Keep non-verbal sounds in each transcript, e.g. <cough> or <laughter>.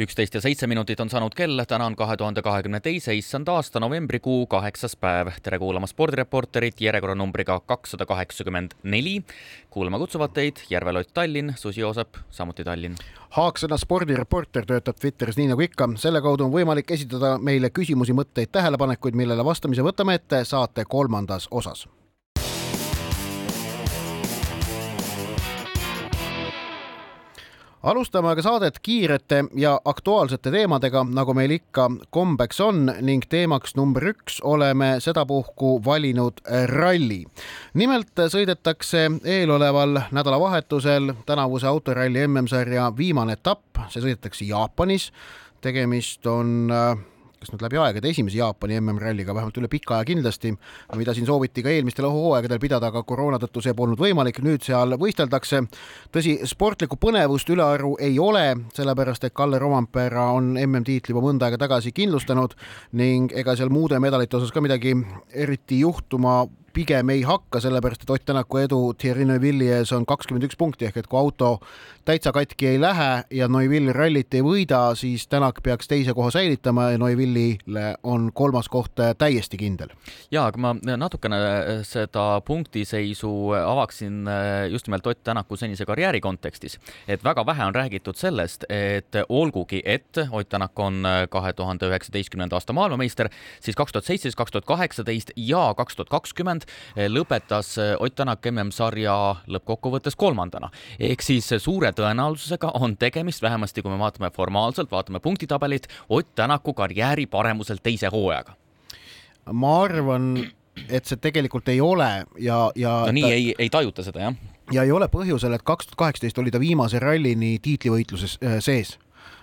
üksteist ja seitse minutit on saanud kell, täna on kahe tuhande kahekümne teise issand aasta novembrikuu kaheksas päev. tere kuulama spordireporterit järjekorranumbriga kakssada kaheksakümmend neli. kuulama kutsuvad teid Järve Lott Tallinn, Susi Joosep, samuti Tallinn. Haaksõna spordireporter töötab Twitteris nii nagu ikka, selle kaudu on võimalik esitada meile küsimusi, mõtteid, tähelepanekuid, millele vastamise võtame ette saate kolmandas osas alustame aga saadet kiirete ja aktuaalsete teemadega, nagu meil ikka kombeks on ning teemaks number üks oleme sedapuhku valinud ralli. nimelt sõidetakse eeloleval nädalavahetusel tänavuse autoralli MM-sarja viimane etapp, see sõidetakse Jaapanis. tegemist on äh, kas nüüd läbi aegade esimese Jaapani MM-ralliga, vähemalt üle pika aja kindlasti, mida siin sooviti ka eelmistel hooaegadel pidada, aga koroona tõttu see polnud võimalik, nüüd seal võisteldakse. tõsi, sportlikku põnevust ülearu ei ole, sellepärast et Kalle Rompera on MM-tiitli juba mõnda aega tagasi kindlustanud ning ega seal muude medalite osas ka midagi eriti juhtuma pigem ei hakka, sellepärast et Ott Tänaku edu Thierry Neuvilli ees on kakskümmend üks punkti ehk et kui auto täitsa katki ei lähe ja Neuvill rallit ei võida, siis Tänak peaks teise koha säilitama ja Neuvillile on kolmas koht täiesti kindel. ja, aga ma natukene seda punktiseisu avaksin just nimelt Ott Tänaku senise karjääri kontekstis, et väga vähe on räägitud sellest, et olgugi, et Ott Tänak on kahe tuhande üheksateistkümnenda aasta maailmameister, siis kaks tuhat seitseteist, kaks tuhat kaheksateist ja kaks tuhat kakskümmend kolmkümmend, eh, lõpetas eh, Ott Tänak MM-sarja lõppkokkuvõttes kolmandana. ehk siis suure tõenäosusega on tegemist, vähemasti kui me vaatame formaalselt, vaatame punktitabelit, Ott Tänaku karjääri paremusel teise hooajaga. ma arvan, et see tegelikult ei ole ja, ja no nii ta... ei, ei tajuta seda, jah? ja ei ole põhjusel, et kaks tuhat kaheksateist oli ta viimase rallini tiitlivõitluses sees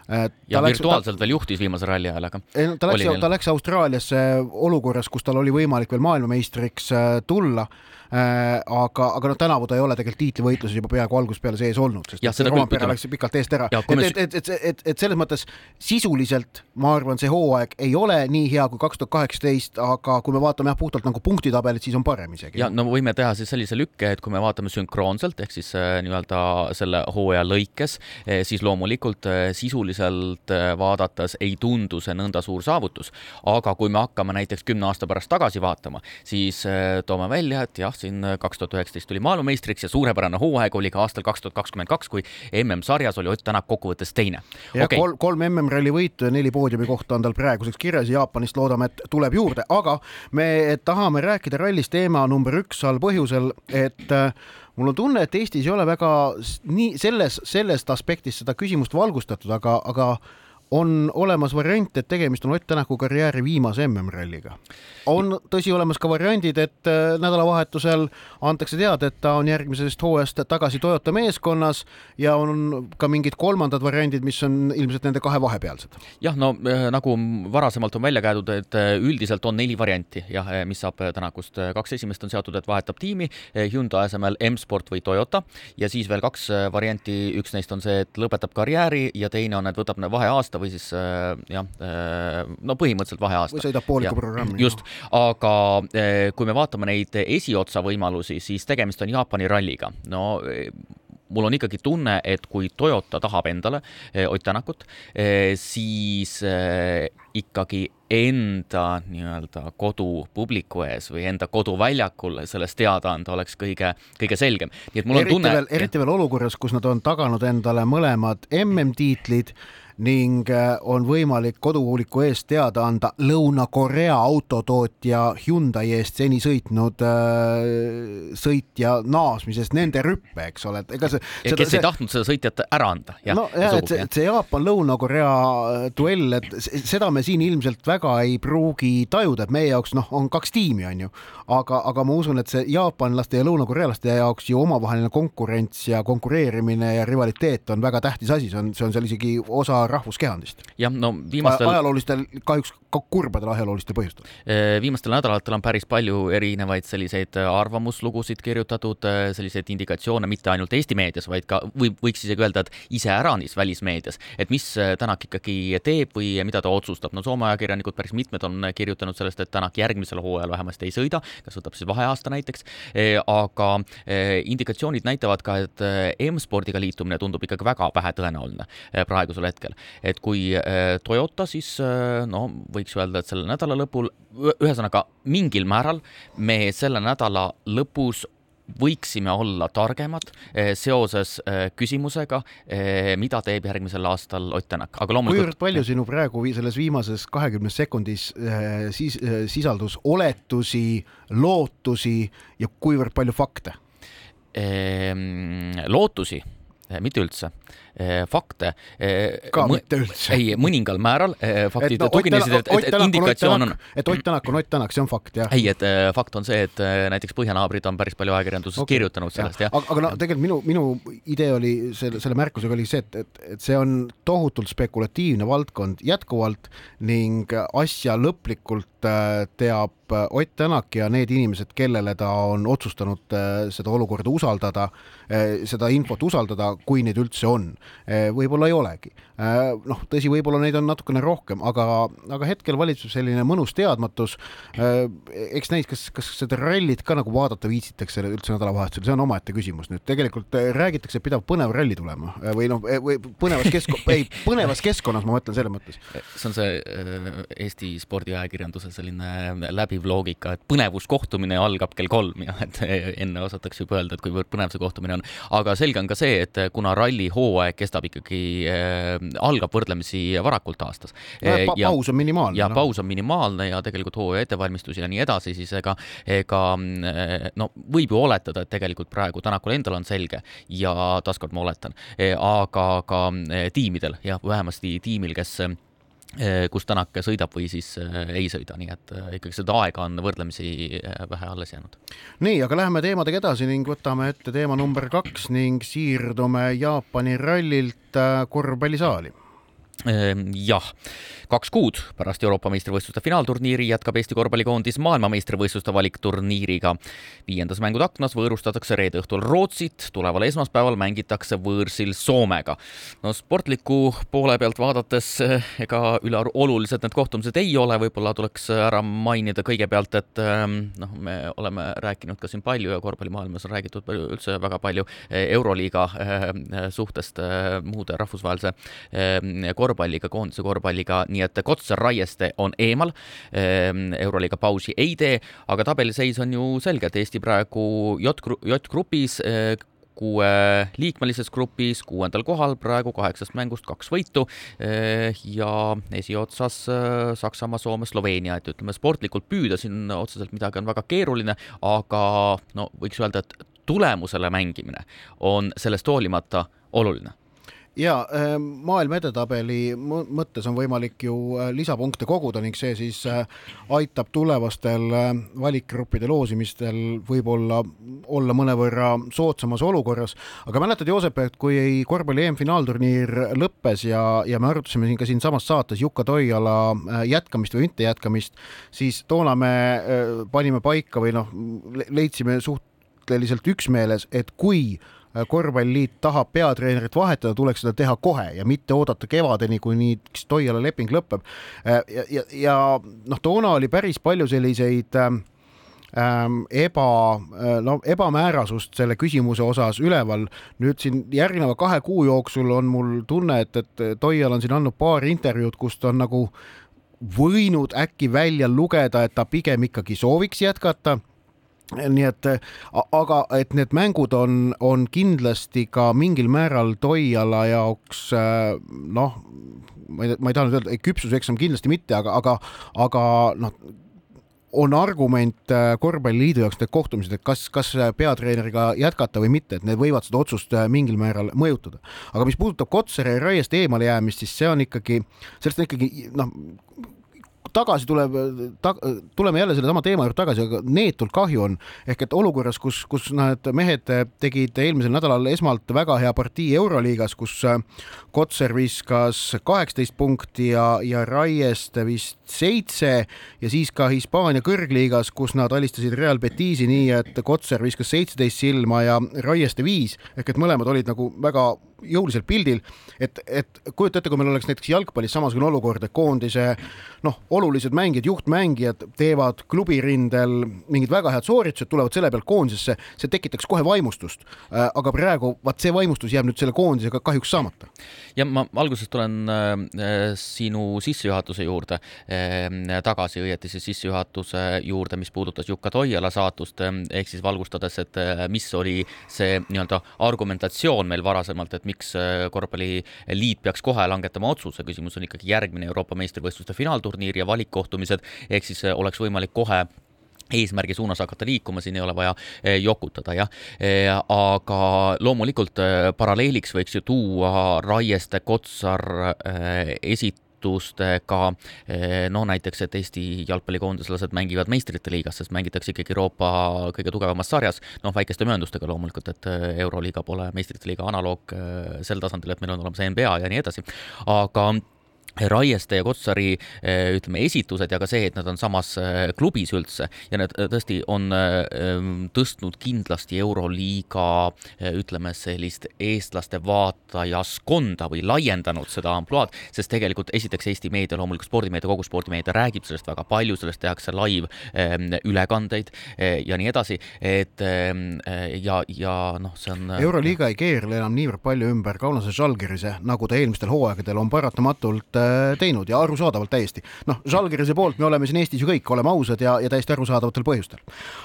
ja läks, virtuaalselt ta, veel juhtis viimase ralli ajal, aga ei, ta läks, ta läks Austraaliasse olukorras, kus tal oli võimalik veel maailmameistriks äh, tulla. Äh, aga, aga noh, tänavu ta ei ole tegelikult tiitlivõitluses juba peaaegu algusest peale sees olnud, sest ja, Rompera läks pikalt eest ära. et, et, et, et, et, et selles mõttes sisuliselt ma arvan, see hooaeg ei ole nii hea kui kaks tuhat kaheksateist, aga kui me vaatame jah, puhtalt nagu punktitabelit, siis on parem isegi. ja no võime teha siis sellise lükke, et kui me vaatame sünkroonselt ehk siis äh, nii-öelda selle hooaja lõikes, eh, siis loomulikult äh, sisuliselt vaadates ei tundu see nõnda suur saavutus. aga kui me hakkame näiteks kümne aasta pärast tagasi vaatama, siis toome välja, et jah, siin äh, kaks tuhat üheksateist tuli maailmameistriks ja suurepärane hooaeg oli ka aastal kaks tuhat kakskümmend kaks, kui MM-sarjas oli Ott Tänak kokkuvõttes teine. ja okay. kolm, kolm MM-ralli võitu ja neli poodiumi kohta on tal praeguseks kirjas ja Jaapanist loodame, et tuleb juurde, aga me tahame rääkida rallist teema number üks all põhjusel, et äh, mul on tunne, et Eestis ei ole väga nii selles, sellest aspektist seda küsimust valgustatud, aga, aga on olemas variant, et tegemist on Ott Tänaku karjääri viimase MM-ralliga. on tõsi olemas ka variandid, et äh, nädalavahetusel antakse teada, et ta on järgmisest hooajast tagasi Toyota meeskonnas ja on ka mingid kolmandad variandid, mis on ilmselt nende kahe vahepealsed. jah, no äh, nagu varasemalt on välja käidud, et äh, üldiselt on neli varianti jah, mis saab Tänakust, kaks esimest on seotud, et vahetab tiimi Hyundai asemel M-Sport või Toyota ja siis veel kaks varianti, üks neist on see, et lõpetab karjääri ja teine on, et võtab vaheaasta aasta või siis äh, jah, äh, no põhimõtteliselt vaheaasta. või sõidab pooliku programmi. just, aga äh, kui me vaatame neid esiotsa võimalusi, siis tegemist on Jaapani ralliga. no mul on ikkagi tunne, et kui Toyota tahab endale Ott Tänakut, siis ikkagi enda nii-öelda kodupubliku ees või enda koduväljakul sellest teada anda oleks kõige, kõige selgem. nii et mul eriti on tunne. eriti veel olukorras, kus nad on taganud endale mõlemad MM-tiitlid ning äh, on võimalik kodupubliku eest teada anda Lõuna-Korea autotootja Hyundai eest seni sõitnud äh, sõitja naasmisest nende rüppe, eks ole, et ega see. kes see, ei tahtnud seda sõitjat ära anda. no ja, et see, see Jaapan-Lõuna-Korea äh, duell, et seda me siin ilmselt väga ei pruugi tajuda, et meie jaoks noh, on kaks tiimi, on ju, aga, aga ma usun, et see jaapanlaste ja lõunakorealaste jaoks ju omavaheline konkurents ja konkureerimine ja rivaliteet on väga tähtis asi, see on, see on seal isegi osa rahvuskehandist. jah, no viimastel ajaloolistel, kahjuks ka kurbadel ajaloolistel põhjustel. viimastel nädalatel on päris palju erinevaid selliseid arvamuslugusid kirjutatud, selliseid indikatsioone mitte ainult Eesti meedias, vaid ka või võiks isegi öelda, et iseäranis välismeedias, et mis Tänak ikkagi teeb või mida ta otsustab. no Soome ajakirjanikud päris mitmed on kirjutanud sellest, et Tänak järgmisel hooajal vähemasti ei sõida, kas võtab siis vaheaasta näiteks, aga indikatsioonid näitavad ka, et M-spordiga liitumine tundub ikkagi väga vähetõenäoline praegusel hetkel. Et kui Toyota, siis no võiks öelda, et selle nädala lõpul, ühesõnaga mingil määral me selle nädala lõpus võiksime olla targemad eh, seoses küsimusega, mida teeb järgmisel aastal Ott Tänak, aga loomulikult. kuivõrd palju sinu praegu selles viimases kahekümnes sekundis siis sisaldus oletusi, lootusi ja kuivõrd palju fakte? Ehm, lootusi, mitte üldse fakte. Eh, ka mitte üldse. ei, mõningal määral eh, faktid no, tuginesid, et, et, et indikatsioon on. et Ott Tänak on Ott Tänak, see on fakt, jah. ei, et fakt on see, et näiteks põhjanaabrid on päris palju ajakirjanduses okay. kirjutanud sellest, jah. aga, aga no tegelikult minu, minu idee oli selle, selle märkusega oli see, et, et, et see on tohutult spekulatiivne valdkond jätkuvalt ning asja lõplikult teab Ott Tänak ja need inimesed, kellele ta on otsustanud seda olukorda usaldada, seda infot usaldada, kui neid üldse on Eh, võib-olla ei olegi. Eh, noh, tõsi, võib-olla neid on natukene rohkem, aga, aga hetkel valitseb selline mõnus teadmatus. Eh, eks näis, kas, kas seda rallit ka nagu vaadata viitsitakse üldse nädalavahetusel, see on omaette küsimus nüüd. tegelikult räägitakse, et pidab põnev ralli tulema või noh, või põnevas kesk-, ei, põnevas keskkonnas, ma mõtlen selles mõttes. see on see Eesti spordiajakirjanduse selline läbiv loogika, et põnevuskohtumine algab kell kolm ja et enne osatakse juba öelda, et kuivõrd põnev see kohtumine on. aga selge on ka see, et kuna ralli hooaeg kestab ikkagi äh,, algab võrdlemisi varakult aastas no,. Pa ja paus on minimaalne. ja no. paus on minimaalne ja tegelikult hooaja ettevalmistus ja nii edasi, siis ega, ega äh, no võib ju oletada, et tegelikult praegu Tänakul endal on selge ja taaskord ma oletan, aga ka tiimidel ja vähemasti tiimil, kes kus Tänak sõidab või siis ei sõida, nii et ikkagi seda aega on võrdlemisi vähe alles jäänud. nii, aga läheme teemadega edasi ning võtame ette teema number kaks ning siirdume Jaapani rallilt korvpallisaali. Jah kaks kuud pärast Euroopa meistrivõistluste finaalturniiri jätkab Eesti korvpallikoondis maailmameistrivõistluste valikturniiriga. viiendas mängude aknas võõrustatakse reede õhtul Rootsit, tuleval esmaspäeval mängitakse võõrsil Soomega. no sportliku poole pealt vaadates eh, ega üleolulised need kohtumised ei ole, võib-olla tuleks ära mainida kõigepealt, et ehm, noh, me oleme rääkinud ka siin palju ja korvpallimaailmas on räägitud palju, üldse väga palju eh, Euroliiga eh, suhtest muude rahvusvahelise korvpalliga, koondise korvpalliga nii et Kotsar Raieste on eemal, ehm, Euroliiga pausi ei tee, aga tabeliseis on ju selge, et Eesti praegu J-grupis eh, kuue liikmelises grupis kuuendal kohal, praegu kaheksast mängust kaks võitu. Eh, ja esiotsas eh, Saksamaa, Soome, Sloveenia, et ütleme sportlikult püüda siin otseselt midagi on väga keeruline, aga no võiks öelda, et tulemusele mängimine on sellest hoolimata oluline ja ähm, maailma edetabeli mõttes on võimalik ju äh, lisapunkte koguda ning see siis äh, aitab tulevastel äh, valikgruppide loosimistel võib-olla olla mõnevõrra soodsamas olukorras. aga mäletad, Joosep, et kui korvpalli EM-finaalturniir lõppes ja, ja me arutasime siin ka siinsamas saates Jukka Toiala jätkamist või mitte jätkamist, siis toona me panime paika või noh, leidsime suhteliselt üksmeeles, et kui Äh, korvpalliliit tahab peatreenerit vahetada, tuleks seda teha kohe ja mitte oodata kevadeni, kuni Stoiala leping lõpeb. Äh, ja, ja, ja noh, toona oli päris palju selliseid ähm, ähm eba, äh, no ebamäärasust selle küsimuse osas üleval. nüüd siin järgneva kahe kuu jooksul on mul tunne, et, et Toial on siin andnud paar intervjuud, kus ta on nagu võinud äkki välja lugeda, et ta pigem ikkagi sooviks jätkata nii et, aga et need mängud on, on kindlasti ka mingil määral Toiala jaoks noh, ma ei, ma ei taha nüüd öelda, küpsuseksam kindlasti mitte, aga, aga, aga noh, on argument korvpalliliidu jaoks need kohtumised, et kas, kas peatreeneriga jätkata või mitte, et need võivad seda otsust mingil määral mõjutada. aga mis puudutab Kotsari Raiest eemale jäämist, siis see on ikkagi, sellest on ikkagi noh, tagasi tuleb ta,, tuleme jälle sellesama teema juurde tagasi, aga neetult kahju on. ehk et olukorras, kus, kus need mehed tegid eelmisel nädalal esmalt väga hea partii Euroliigas, kus Kotser viskas kaheksateist punkti ja, ja Raiest vist seitse ja siis ka Hispaania kõrgliigas, kus nad alistasid Real Betisi nii, et Kotser viskas seitseteist silma ja Raieste viis ehk et mõlemad olid nagu väga jõuliselt pildil, et, et kujuta ette, kui meil oleks näiteks jalgpallis samasugune olukord, et koondise noh, olulised mängijad, juhtmängijad teevad klubirindel mingid väga head sooritused, tulevad selle pealt koondisesse, see tekitaks kohe vaimustust. Äh, aga praegu vaat see vaimustus jääb nüüd selle koondisega kahjuks saamata. ja ma alguses tulen äh, sinu sissejuhatuse juurde äh, tagasi, õieti siis sissejuhatuse juurde, mis puudutas Jukka Toiala saatust äh,, ehk siis valgustades, et äh, mis oli see nii-öelda argumentatsioon meil varasemalt, et miks äh, korvpalliliit peaks kohe langetama otsuse, küsimus on ikkagi järgmine Euroopa meistrivõistluste finaalturniir ja valikkohtumised, ehk siis äh, oleks võimalik kohe eesmärgi suunas hakata liikuma, siin ei ole vaja äh, jokutada, jah. aga loomulikult paralleeliks võiks ju tuua Raieste, Kotsar esit-, muutustega, no näiteks, et Eesti jalgpallikoondislased mängivad meistrite liigas, sest mängitakse ikkagi Euroopa kõige tugevamas sarjas, noh, väikeste mööndustega loomulikult, et Euroliiga pole meistrite liiga analoog sel tasandil, et meil on olemas NBA ja nii edasi, aga Raieste ja Kotsari eh, ütleme, esitused ja ka see, et nad on samas eh, klubis üldse ja need eh, tõesti on tõstnud kindlasti Euroliiga ütleme sellist eestlaste vaatajaskonda või laiendanud seda ampluaad, sest tegelikult esiteks Eesti meedia, loomulikult spordimeedia, kogu spordimeedia räägib sellest väga palju, sellest tehakse live ülekandeid ja nii edasi, et ja, ja noh, see on. euroliiga ei keerle enam niivõrd palju ümber Kaunase Žalgirise, nagu ta eelmistel hooaegadel on paratamatult teinud ja arusaadavalt täiesti. noh, Žalgirise poolt me oleme siin Eestis ju kõik, oleme ausad ja, ja täiesti arusaadavatel põhjustel.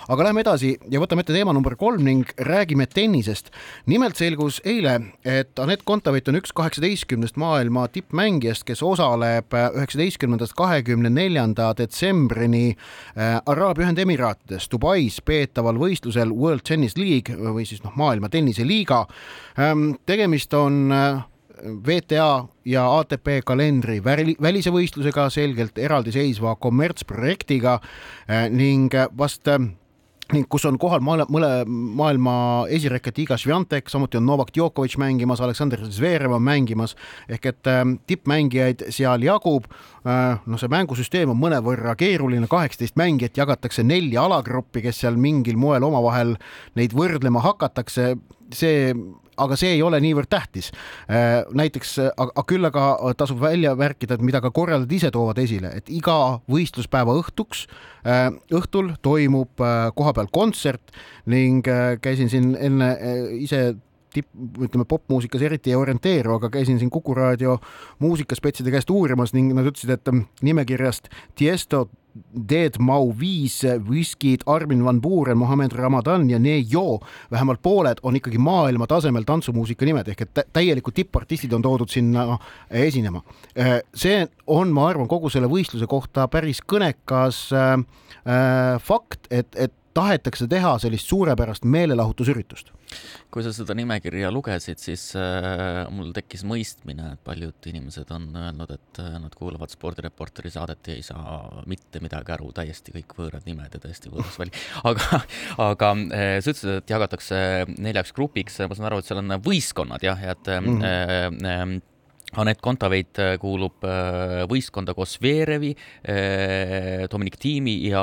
aga lähme edasi ja võtame ette teema number kolm ning räägime tennisest. nimelt selgus eile, et Anett Kontaveit on üks kaheksateistkümnest maailma tippmängijast, kes osaleb üheksateistkümnendast kahekümne neljanda detsembrini äh, Araabia Ühendemiraatides Dubais peetaval võistlusel World Tennis League või siis noh, maailma tenniseliiga. Ähm, tegemist on äh, VTA ja ATP kalendri välise võistlusega, selgelt eraldiseisva kommertsprojektiga eh, ning vast eh, ning kus on kohal maailma, mõle maailma esireket Iga Swiatek, samuti on Novak Djokovic mängimas, Aleksandr Zverev on mängimas ehk et äh, tippmängijaid seal jagub äh,. noh, see mängusüsteem on mõnevõrra keeruline, kaheksateist mängijat jagatakse nelja alagruppi, kes seal mingil moel omavahel neid võrdlema hakatakse, see aga see ei ole niivõrd tähtis. Äh, näiteks, aga küll aga tasub välja märkida, et mida ka korraldajad ise toovad esile, et iga võistluspäeva õhtuks, äh, õhtul toimub äh, kohapeal kontsert ning käisin siin enne ise tipp, ütleme popmuusikas eriti ei orienteeru, aga käisin siin Kuku raadio muusikaspetside käest uurimas ning nad ütlesid, et nimekirjast Tiesto, Dead Mau viis, Whiskid, Armin van Buuren, Mohammed Ramadan ja Nejo, vähemalt pooled on ikkagi maailma tasemel tantsumuusika nimed ehk et täielikult tippartistid on toodud sinna esinema. see on, ma arvan, kogu selle võistluse kohta päris kõnekas äh, äh fakt, et, et tahetakse teha sellist suurepärast meelelahutusüritust. kui sa seda nimekirja lugesid, siis äh, mul tekkis mõistmine, et paljud inimesed on öelnud, et äh, nad kuulavad spordireporteri saadet ja ei saa mitte midagi aru, täiesti kõik võõrad nimed ja täiesti võõras väli. <laughs> aga, aga äh, sa ütlesid, et jagatakse neljaks grupiks, ma saan aru, et seal on võistkonnad jah, et mm -hmm. äh, äh, Anett Kontaveit äh, kuulub äh, võistkonda koos Veerevi, äh, Dominic Tiimi ja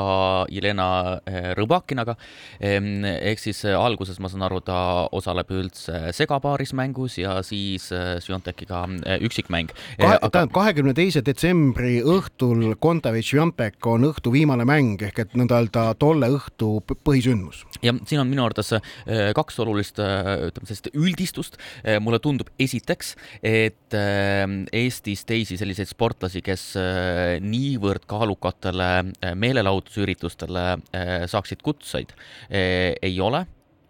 Jelena Rõbakinaga. Ehk siis alguses, ma saan aru, ta osaleb üldse segapaaris mängus ja siis Sviontekiga üksikmäng. tähendab, kahekümne teise detsembri õhtul Kontaveit-Sviontek on õhtu viimane mäng ehk et nõnda-öelda tolle õhtu põhisündmus. ja siin on minu arvates kaks olulist, ütleme sellist üldistust. mulle tundub esiteks, et Eestis teisi selliseid sportlasi, kes äh, niivõrd kaalukatele äh, meelelahutusüritustele äh, saaksid kutseid, ei ole.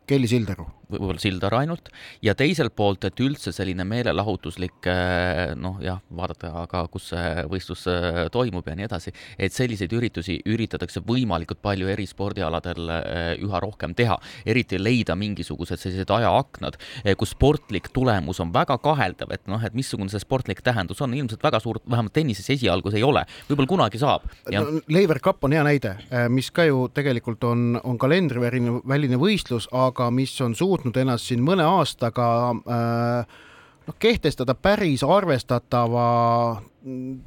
Kelly Sildaru võib-olla Sildar ainult, ja teiselt poolt, et üldse selline meelelahutuslik noh, jah, vaadata ka, kus see võistlus toimub ja nii edasi, et selliseid üritusi üritatakse võimalikult palju eri spordialadel üha rohkem teha, eriti leida mingisugused sellised ajaaknad, kus sportlik tulemus on väga kaheldav, et noh, et missugune see sportlik tähendus on, ilmselt väga suurt, vähemalt tennises esialgu see ei ole, võib-olla kunagi saab. No, Leiver Cup on hea näide, mis ka ju tegelikult on, on kalendriväline, väline võistlus, aga mis on suutnud ennast siin mõne aastaga äh, noh, kehtestada päris arvestatava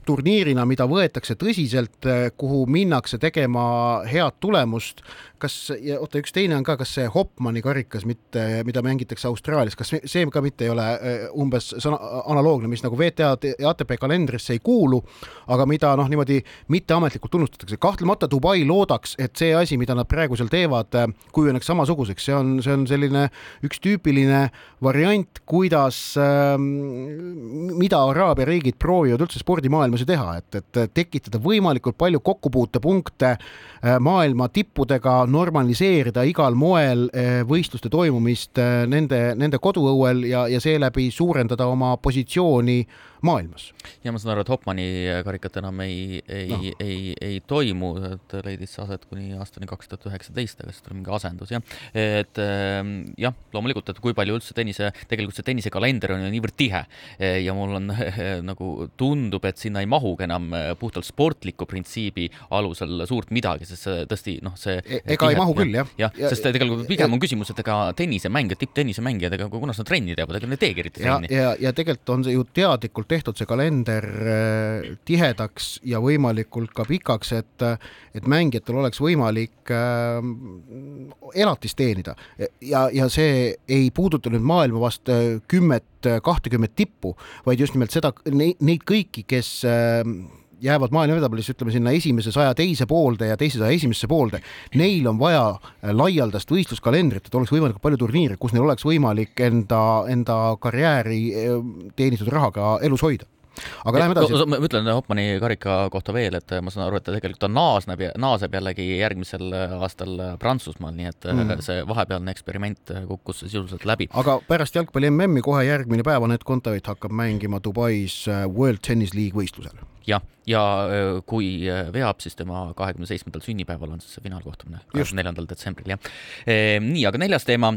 turniirina, mida võetakse tõsiselt, kuhu minnakse tegema head tulemust. kas, oota, üks teine on ka, kas see Hopmani karikas mitte, mida mängitakse Austraalias, kas see ka mitte ei ole äh, umbes sõna, analoogne, mis nagu WTA ja ATP kalendrisse ei kuulu, aga mida noh, niimoodi mitteametlikult tunnustatakse. kahtlemata Dubai loodaks, et see asi, mida nad praegu seal teevad, kujuneks samasuguseks, see on, see on selline üks tüüpiline variant, kuidas äh,, mida Araabia riigid proovivad üldse spordimaailmas ju teha, et, et tekitada võimalikult palju kokkupuutepunkte äh, maailma tippudega, normaliseerida igal moel äh, võistluste toimumist äh, nende, nende koduõuel ja, ja seeläbi suurendada oma positsiooni maailmas. ja ma saan aru, et Hopmani karikat enam ei, ei no., ei, ei toimu, et leidis aset kuni aastani kaks tuhat üheksateist, aga siis tuli mingi asendus jah. et ähm, jah, loomulikult, et kui palju üldse tennise, tegelikult see tennisekalender on ju niivõrd tihe ja mul on <laughs> nagu tundub, et sinna ei mahugi enam puhtalt sportliku printsiibi alusel suurt midagi, sest see tõesti noh, see e ega tihe, ei mahu küll, jah. jah ja, sest tegelikult pigem ja, on küsimus, et ega tennisemängijad, tipptennisemängijad, ega kunas nad trenni teevad, ega nad ei teegi eriti trenni. ja, ja, ja tegelikult on see ju teadlikult tehtud, see kalender äh, tihedaks ja võimalikult ka pikaks, et et mängijatel oleks võimalik äh, elatist teenida. Ja, ja see ei puuduta nüüd maailma vast äh, kümmet, kahtekümmet tippu, vaid just nimelt seda, neid kõiki, kes jäävad maailma edetabelisse, ütleme sinna esimese saja teise poolde ja teise saja esimesse poolde, neil on vaja äh, laialdast võistluskalendrit, et oleks võimalikult palju turniire, kus neil oleks võimalik enda, enda karjääri äh, teenitud rahaga elus hoida aga läheme edasi. ma ütlen Hoppmanni karika kohta veel, et ma saan aru, et ta tegelikult on naasneb ja naaseb jällegi järgmisel aastal Prantsusmaal, nii et mm. see vahepealne eksperiment kukkus sisuliselt läbi. aga pärast jalgpalli MM-i kohe järgmine päev Anett Kontaveit hakkab mängima Dubais World Tennis League võistlusel. jah, ja kui veab, siis tema kahekümne seitsmendal sünnipäeval on siis see finaalkohtumine, neljandal detsembril, jah. nii, aga neljas teema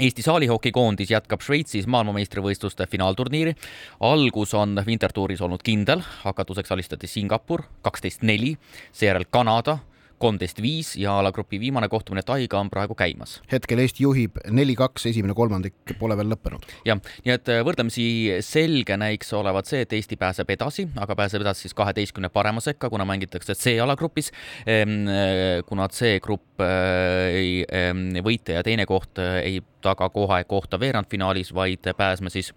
Eesti saalihokikoondis jätkab Šveitsis maailmameistrivõistluste finaalturniiri. algus on Wintertouris olnud kindel, hakatuseks alistati Singapur kaksteist neli, seejärel Kanada kolmteist viis ja alagrupi viimane kohtumine Taiga on praegu käimas. hetkel Eesti juhib neli-kaks, esimene kolmandik pole veel lõppenud. jah, nii et äh, võrdlemisi selge näiks olevat see, et Eesti pääseb edasi, aga pääseb edasi siis kaheteistkümne parema sekka, kuna mängitakse C-alagrupis. Ehm, äh, kuna C-grupp äh, ei, ehm, võitja ja teine koht ei taga kohe kohta veerandfinaalis, vaid pääsme siis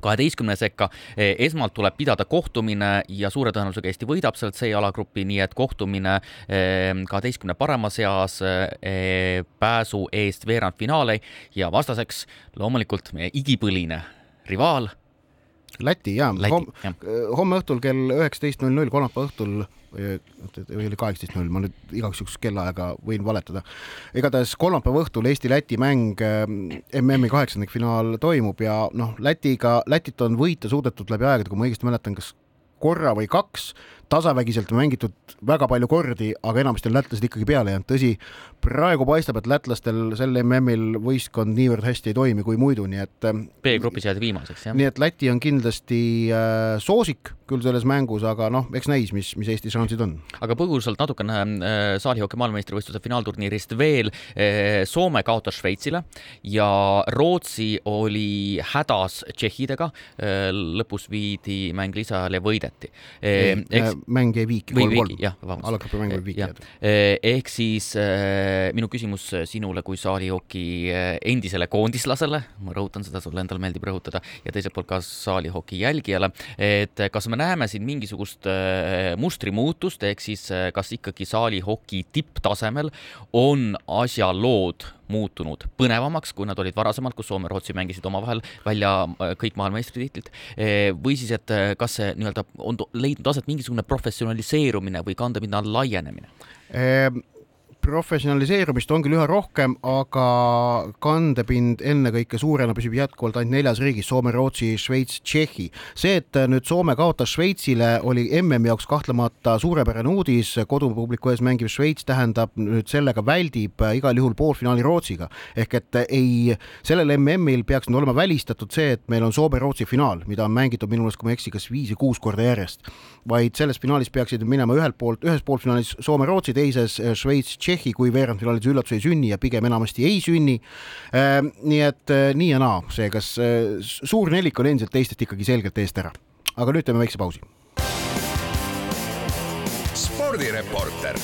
kaheteistkümne sekka. Eh, esmalt tuleb pidada kohtumine ja suure tõenäosusega Eesti võidab sealt see jalagrupi, nii et kohtumine eh, kaheteistkümne parema seas eh, pääsu eest veerandfinaali. Ja vastaseks loomulikult meie igipõline rivaal. Läti jaa, homme, homme õhtul kell üheksateist null null, kolmapäeva õhtul või oli kaheksateist null, ma nüüd igaks juhuks kellaaega võin valetada. igatahes kolmapäeva õhtul Eesti-Läti mäng MM-i kaheksandikfinaal toimub ja noh, Lätiga, Lätit on võita suudetud läbi aegade, kui ma õigesti mäletan, kas korra või kaks, tasavägiselt mängitud väga palju kordi, aga enamasti on lätlased ikkagi peale jäänud, tõsi, praegu paistab, et lätlastel sel MM-il võistkond niivõrd hästi ei toimi kui muidu, nii et B-grupis jäädi viimaseks, jah? nii et Läti on kindlasti äh, soosik küll selles mängus, aga noh, eks näis, mis, mis Eesti šansid on. aga põgusalt natukene äh, saalihoki maailmameistrivõistluse finaalturniirist veel äh,. Soome kaotas Šveitsile ja Rootsi oli hädas tšehhidega äh,. lõpus viidi mäng lisaajale ja võideti äh,. Eks... mäng jäi viiki kolm-kolm. alagrupi mäng jäi viiki. Äh, ehk siis Eh, minu küsimus sinule kui saalihoki eh, endisele koondislasele, ma rõhutan seda, sulle endale meeldib rõhutada, ja teiselt poolt ka saalihoki jälgijale, et kas me näeme siin mingisugust eh, mustrimuutust, ehk siis kas ikkagi saalihoki tipptasemel on asjalood muutunud põnevamaks, kui nad olid varasemalt, kus Soome ja Rootsi mängisid omavahel välja kõik maailmameistritiitlid, või siis, et kas see nii-öelda on leidnud aset mingisugune professionaliseerumine või kandepinna laienemine? Professionaliseerumist on küll üha rohkem, aga kandepind ennekõike suurena püsib jätkuvalt ainult neljas riigis Soome, Rootsi, Šveits, Tšehhi. see, et nüüd Soome kaotas Šveitsile, oli MM-i jaoks kahtlemata suurepärane uudis, kodupubliku ees mängiv Šveits tähendab nüüd sellega väldib igal juhul poolfinaali Rootsiga. ehk et ei, sellel MM-il peaks nüüd olema välistatud see, et meil on Soome-Rootsi finaal, mida on mängitud minu meelest, kui ma ei eksi, kas viis või kuus korda järjest. vaid selles finaalis peaksid minema ühelt poolt, ühes poolfinaalis Soome-Rootsi, teises Šveits-Tšehhi, kui veerandfinaalis üllatusi ei sünni ja pigem enamasti ei sünni. Ehm, nii et eh, nii ja naa, see, kas eh, suur nelik on endiselt teistest ikkagi selgelt eest ära. aga nüüd teeme väikse pausi. spordireporter.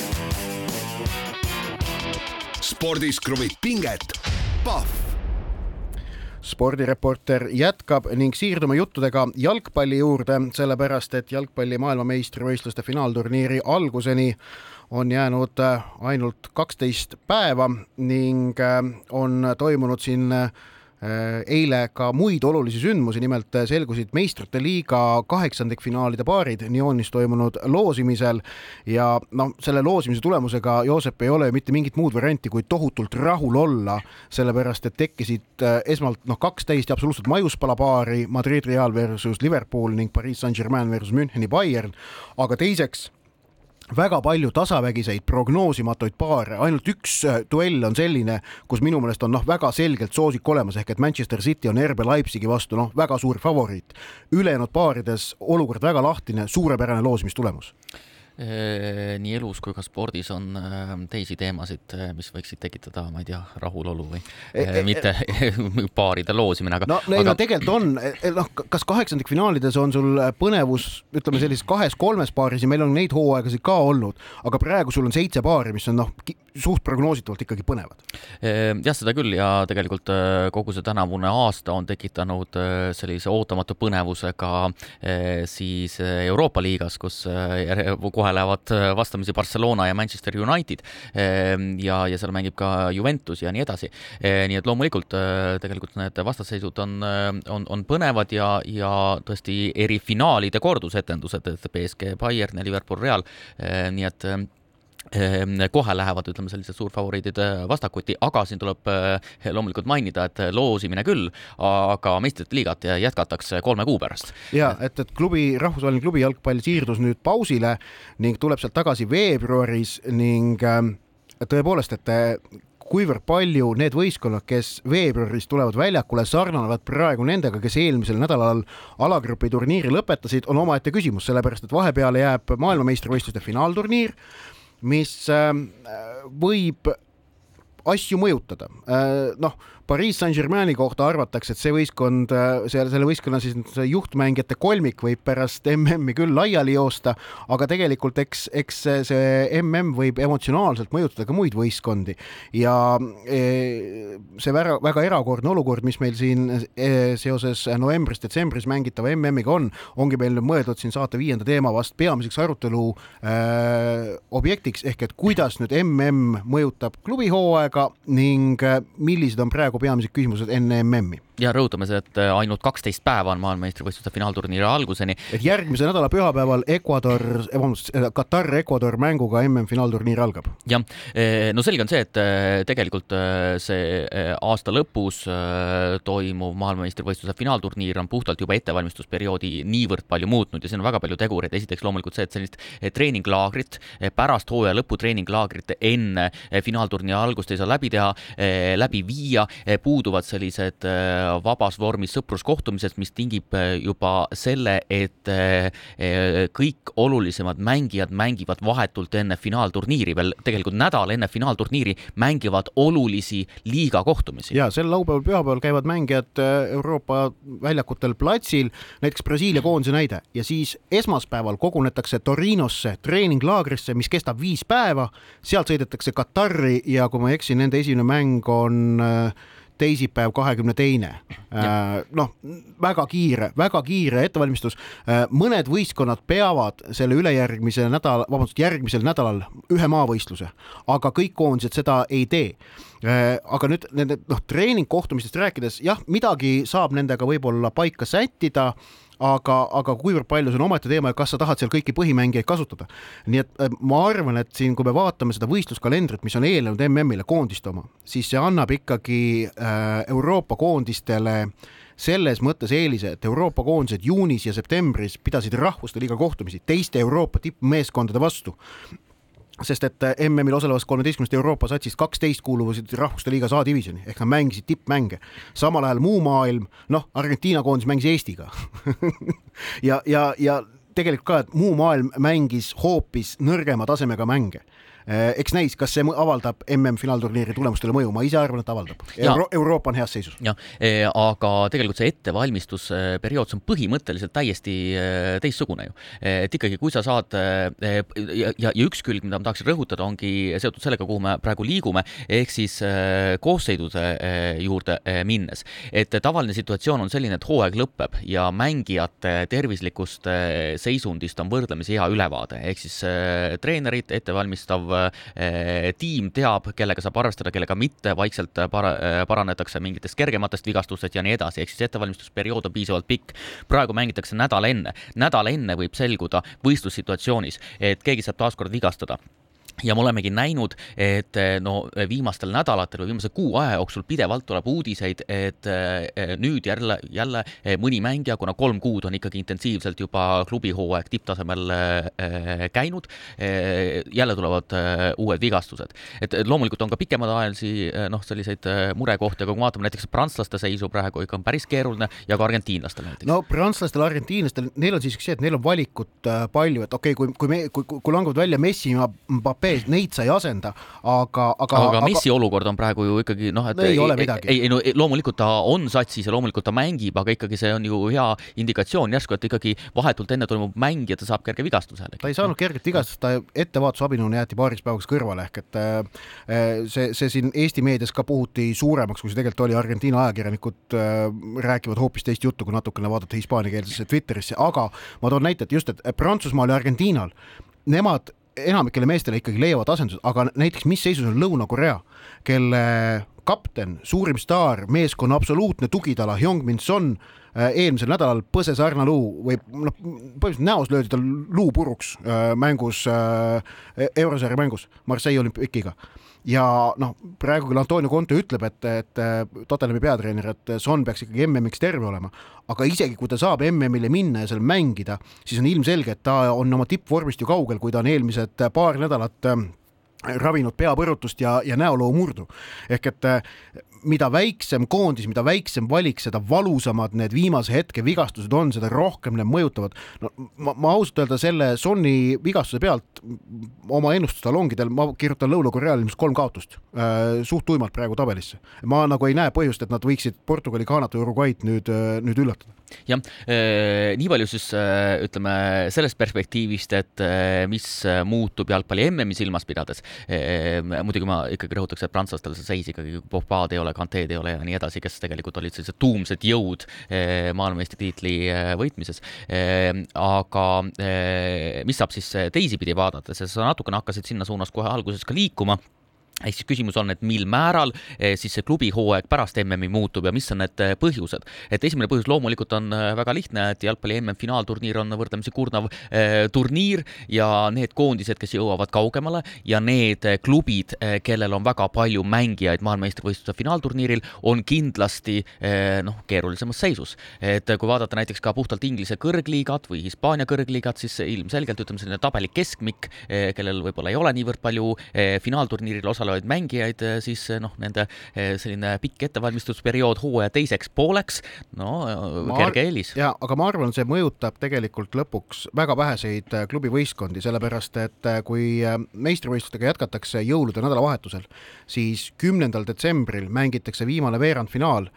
spordis kruvib pinget, Pahv spordireporter jätkab ning siirdume juttudega jalgpalli juurde, sellepärast et jalgpalli maailmameistrivõistluste finaalturniiri alguseni on jäänud äh, ainult kaksteist päeva ning äh, on toimunud siin äh, eile ka muid olulisi sündmusi, nimelt selgusid meistrite liiga kaheksandikfinaalide paarid Nyonis toimunud loosimisel ja noh, selle loosimise tulemusega Joosep ei ole mitte mingit muud varianti, kui tohutult rahul olla, sellepärast et tekkisid esmalt noh, kaks täiesti absoluutselt maiuspala paari, Madrid Real versus Liverpool ning Pariis Saint-Germain versus Müncheni Bayern, aga teiseks väga palju tasavägiseid prognoosimatuid paare, ainult üks äh, duell on selline, kus minu meelest on noh, väga selgelt soosik olemas, ehk et Manchester City on RB Leipzigi vastu noh, väga suur favoriit. ülejäänud paarides olukord väga lahtine, suurepärane loosimistulemus nii elus kui ka spordis on teisi teemasid, mis võiksid tekitada, ma ei tea, rahulolu või e, e, mitte <laughs> e, paaride loosimine, aga. no, ei aga... no tegelikult on, noh, kas kaheksandikfinaalides on sul põnevus, ütleme sellises kahes-kolmes paaris ja meil on neid hooaegasid ka olnud, aga praegu sul on seitse paari, mis on noh, suht prognoositavalt ikkagi põnevad. jah, seda küll ja tegelikult kogu see tänavune aasta on tekitanud sellise ootamatu põnevusega siis Euroopa liigas, kus kohe lähevad äh, vastamisi Barcelona ja Manchester United ehm, ja, ja seal mängib ka Juventus ja nii edasi. Ehm, nii et loomulikult äh, tegelikult need vastasseisud on, äh, on, on põnevad ja, ja tõesti erifinaalide kordusetendused, et BSG, Bayern ja Liverpool, Real, ehm, nii et Ehm, kohe lähevad, ütleme, sellised suurfavoriidid äh, vastakuti, aga siin tuleb äh, loomulikult mainida, et loosimine küll, aga meistrite liigat jätkatakse kolme kuu pärast. ja et, et klubi, rahvusvaheline klubi jalgpall siirdus nüüd pausile ning tuleb sealt tagasi veebruaris ning ähm, tõepoolest, et äh, kuivõrd palju need võistkonnad, kes veebruaris tulevad väljakule, sarnanevad praegu nendega, kes eelmisel nädalal alagrupi turniiri lõpetasid, on omaette küsimus, sellepärast et vahepeale jääb maailmameistrivõistluste finaalturniir mis äh, võib asju mõjutada. Äh, noh, Pariis Saint-Germaini kohta arvatakse, et see võistkond, seal selle võistkonna siis juhtmängijate kolmik võib pärast MM-i küll laiali joosta, aga tegelikult eks, eks see MM võib emotsionaalselt mõjutada ka muid võistkondi. Ja e, see väga, väga erakordne olukord, mis meil siin e, seoses novembris-detsembris mängitava MM-iga on, ongi meil mõeldud siin saate viienda teema vast peamiseks arutelu äh, objektiks ehk et kuidas nüüd MM mõjutab klubihooaega ning millised on praegu peamised küsimused enne MM-i. Ja rõhutame seda, et äh, ainult kaksteist päeva on maailmameistrivõistluste finaalturniiri alguseni. et järgmise nädala pühapäeval Ecuador, eh, vabandust, eh, Katar-Ecuador mänguga MM-finaalturniir algab. jah, eh, no selge on see, et tegelikult see aasta lõpus toimuv maailmameistrivõistluse finaalturniir on puhtalt juba ettevalmistusperioodi niivõrd palju muutnud ja siin on väga palju tegureid, esiteks loomulikult see, et sellist treeninglaagrit pärast hooaja lõpu treeninglaagrit enne finaalturniiri algust ei saa läbi teha, läbi viia, puuduvad sellised äh, vabas vormis sõpruskohtumised, mis tingib äh, juba selle, et äh, kõik olulisemad mängijad mängivad vahetult enne finaalturniiri veel, tegelikult nädal enne finaalturniiri mängivad olulisi liiga kohtumisi. ja sel laupäeval, pühapäeval käivad mängijad Euroopa väljakutel platsil, näiteks Brasiilia koondise näide, ja siis esmaspäeval kogunetakse Torinosse treeninglaagrisse, mis kestab viis päeva, sealt sõidetakse Katari ja kui ma ei eksi, nende esimene mäng on teisipäev, kahekümne teine. Äh, noh, väga kiire, väga kiire ettevalmistus. Äh, mõned võistkonnad peavad selle ülejärgmise nädala, vabandust, järgmisel nädalal ühe maavõistluse, aga kõik koondised seda ei tee äh, aga nüüd nende noh, treeningkohtumistest rääkides jah, midagi saab nendega võib-olla paika sättida aga, aga kuivõrd palju see on omaette teema ja kas sa tahad seal kõiki põhimängijaid kasutada. nii et äh, ma arvan, et siin, kui me vaatame seda võistluskalendrit, mis on eelnenud MM-ile koondiste oma, siis see annab ikkagi äh, Euroopa koondistele selles mõttes eelise, et Euroopa koondised juunis ja septembris pidasid rahvuste liiga kohtumisi teiste Euroopa tippmeeskondade vastu sest et äh, MM-il osalevast kolmeteistkümnest Euroopa satsist kaksteist kuuluvasid rahvuste liigas A-divisjoni ehk nad mängisid tippmänge. samal ajal muu maailm, noh, Argentiina koondis mängis Eestiga <laughs> ja, ja, ja tegelikult ka, et muu maailm mängis hoopis nõrgema tasemega mänge eks näis, kas see avaldab MM-finaalturniiri tulemustele mõju, ma ise arvan, et avaldab Euro. Euroopa on heas seisus. jah, e, aga tegelikult see ettevalmistusperiood, see on põhimõtteliselt täiesti teistsugune ju. Et ikkagi, kui sa saad ja, ja, ja üks külg, mida ma tahaksin rõhutada, ongi seotud sellega, kuhu me praegu liigume, ehk siis koosseisude juurde minnes. et tavaline situatsioon on selline, et hooaeg lõpeb ja mängijate tervislikust seisundist on võrdlemisi hea ülevaade, ehk siis treenerid, ettevalmistav Eh, tiim teab, kellega saab arvestada, kellega mitte, vaikselt para-, eh, paranetakse mingitest kergematest vigastustest ja nii edasi, ehk siis ettevalmistusperiood on piisavalt pikk. praegu mängitakse nädal enne, nädal enne võib selguda võistlussituatsioonis, et keegi saab taaskord vigastada ja me olemegi näinud, et eh, no viimastel nädalatel või viimase kuu aja jooksul pidevalt tuleb uudiseid, et eh, nüüd jälle, jälle eh, mõni mängija, kuna kolm kuud on ikkagi intensiivselt juba klubihooaeg tipptasemel käinud, jälle tulevad uued vigastused. et loomulikult on ka pikemaajalisi noh, selliseid murekohti, aga kui vaatame näiteks prantslaste seisu praegu ikka on päris keeruline ja ka argentiinlastel näiteks. no prantslastel, argentiinlastel, neil on siiski see, et neil on valikut palju, et okei okay,, kui, kui me, kui, kui langevad välja Messi ja Mbappe, mees, neid sa ei asenda, aga, aga. aga Messi aga... olukord on praegu ju ikkagi noh, et ei, ei ole midagi. ei, ei no loomulikult ta on satsis ja loomulikult ta mängib, aga ikkagi see on ju hea indikatsioon järsku, et ikkagi vahetult enne toimub mäng ja ta saab kerge vigastuse. ta ei saanud kerget vigastust, ta ettevaatusabinõuna jäeti paariks päevaks kõrvale ehk et äh, see, see siin Eesti meedias ka puhuti suuremaks, kui see tegelikult oli, Argentiina ajakirjanikud äh, räägivad hoopis teist juttu, kui natukene vaadata hispaaniakeelsesse Twitterisse, aga ma toon näite, et just, et Prantsusmaal ja Argentiinal nemad enamikele meestele ikkagi leiavad asendused, aga näiteks mis seisus on Lõuna-Korea, kelle kapten, suurim staar, meeskonna absoluutne tugitala Hyung-Min Son äh, eelmisel nädalal põses Arnaluu või noh, põhimõtteliselt näos löödi tal luu puruks äh, mängus, äh, eurosarja mängus Marseille olümpikiga ja noh, praegu küll Antonio Conte ütleb, et, et Tottenhami peatreener, et Son peaks ikkagi MM-iks terve olema, aga isegi kui ta saab MM-ile minna ja seal mängida, siis on ilmselge, et ta on oma tippvormist ju kaugel, kui ta on eelmised paar nädalat ravinud peapõrutust ja, ja näoloomurdu. ehk et mida väiksem koondis, mida väiksem valik, seda valusamad need viimase hetke vigastused on, seda rohkem need mõjutavad. no ma, ma ausalt öelda selle Sonni vigastuse pealt oma ennustustalongidel ma kirjutan Lõuna-Koreale ilmselt kolm kaotust äh, suht tuimalt praegu tabelisse. ma nagu ei näe põhjust, et nad võiksid Portugali, Ghanat või Uruguay'd nüüd, äh, nüüd üllatada. jah, äh, nii palju siis äh, ütleme sellest perspektiivist, et mis muutub jalgpalli MM-i silmas pidades. muidugi ma ikkagi rõhutaks, et prantslastel see seis ikkagi, Pogbaad ei ole ole, Kanteed ei ole ja nii edasi, kes tegelikult olid sellised tuumsed jõud eh, maailmameistritiitli eh, võitmises. Eh, aga mis saab siis teisipidi vaadata, sest sa natukene hakkasid sinna suunas kohe alguses ka liikuma ehk siis küsimus on, et mil määral eh, siis see klubi hooaeg pärast MM-i muutub ja mis on need eh, põhjused. et esimene põhjus loomulikult on eh, väga lihtne, et jalgpalli MM-finaalturniir on võrdlemisi kurnav eh, turniir ja need koondised, kes jõuavad kaugemale ja need klubid, kellel on väga palju mängijaid maailmameistrivõistluse finaalturniiril, on kindlasti eh, noh, keerulisemas seisus. et kui vaadata näiteks ka puhtalt Inglise kõrgliigat või Hispaania kõrgliigat, siis ilmselgelt ütleme, selline tabeli keskmik eh,, kellel võib-olla ei ole niivõrd palju finaalturniiril osalejaid, osalevaid mängijaid, eh, siis eh, noh, nende eh, selline pikk ettevalmistusperiood hooaja teiseks pooleks, no kerge eelis. ja, aga ma arvan, see mõjutab tegelikult lõpuks väga väheseid klubivõistkondi, sellepärast et kui meistrivõistlustega jätkatakse jõulude nädalavahetusel, siis kümnendal detsembril mängitakse viimane veerandfinaal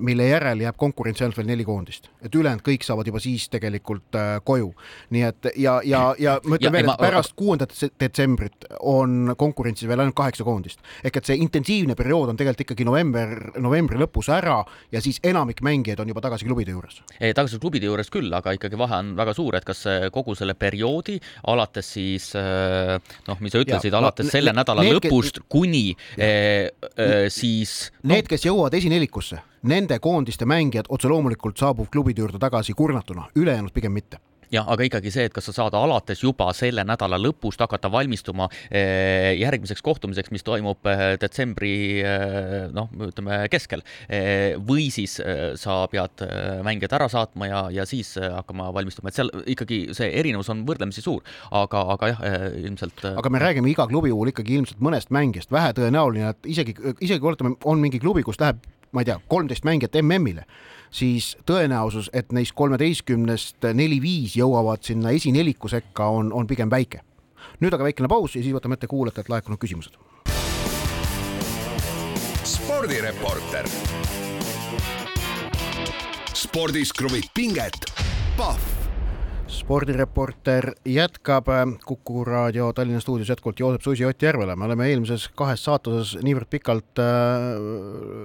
mille järel jääb konkurentsi ainult veel neli koondist, et ülejäänud kõik saavad juba siis tegelikult äh, koju. nii et ja, ja, ja ma ütlen veel, et pärast kuuendat detsembrit on konkurentsis veel ainult kaheksa koondist. ehk et see intensiivne periood on tegelikult ikkagi november, novembri lõpus ära ja siis enamik mängijaid on juba tagasi klubide juures. tagasi klubide juures küll, aga ikkagi vahe on väga suur, et kas kogu selle perioodi alates siis noh, mis sa ütlesid, alates selle nädala lõpust kes... kuni eh, eh, siis no... Need, kes jõuavad esinelikusse nende koondiste mängijad otse loomulikult saabub klubide juurde tagasi kurnatuna, ülejäänud pigem mitte jah, aga ikkagi see, et kas sa saad alates juba selle nädala lõpust hakata valmistuma eh, järgmiseks kohtumiseks, mis toimub eh, detsembri eh, noh, ütleme keskel, või siis sa pead mängijad ära saatma ja, ja siis hakkama valmistuma, et seal ikkagi see erinevus on võrdlemisi suur, aga, aga jah, ilmselt. aga me räägime iga klubi puhul ikkagi ilmselt mõnest mängijast, vähetõenäoline, et isegi, isegi oletame, on mingi klubi, kus läheb ma ei tea, kolmteist mängijat MM-ile siis tõenäosus, et neist kolmeteistkümnest neli-viis jõuavad sinna esineliku sekka, on, on pigem väike. nüüd aga väikene paus ja siis võtame ette kuulajatelt laekunud küsimused. spordireporter. spordis kruvib pinget, Pahv spordireporter jätkab Kuku raadio Tallinna stuudios jätkuvalt Joosep Susi Ott Järvela. me oleme eelmises kahes saatuses niivõrd pikalt äh,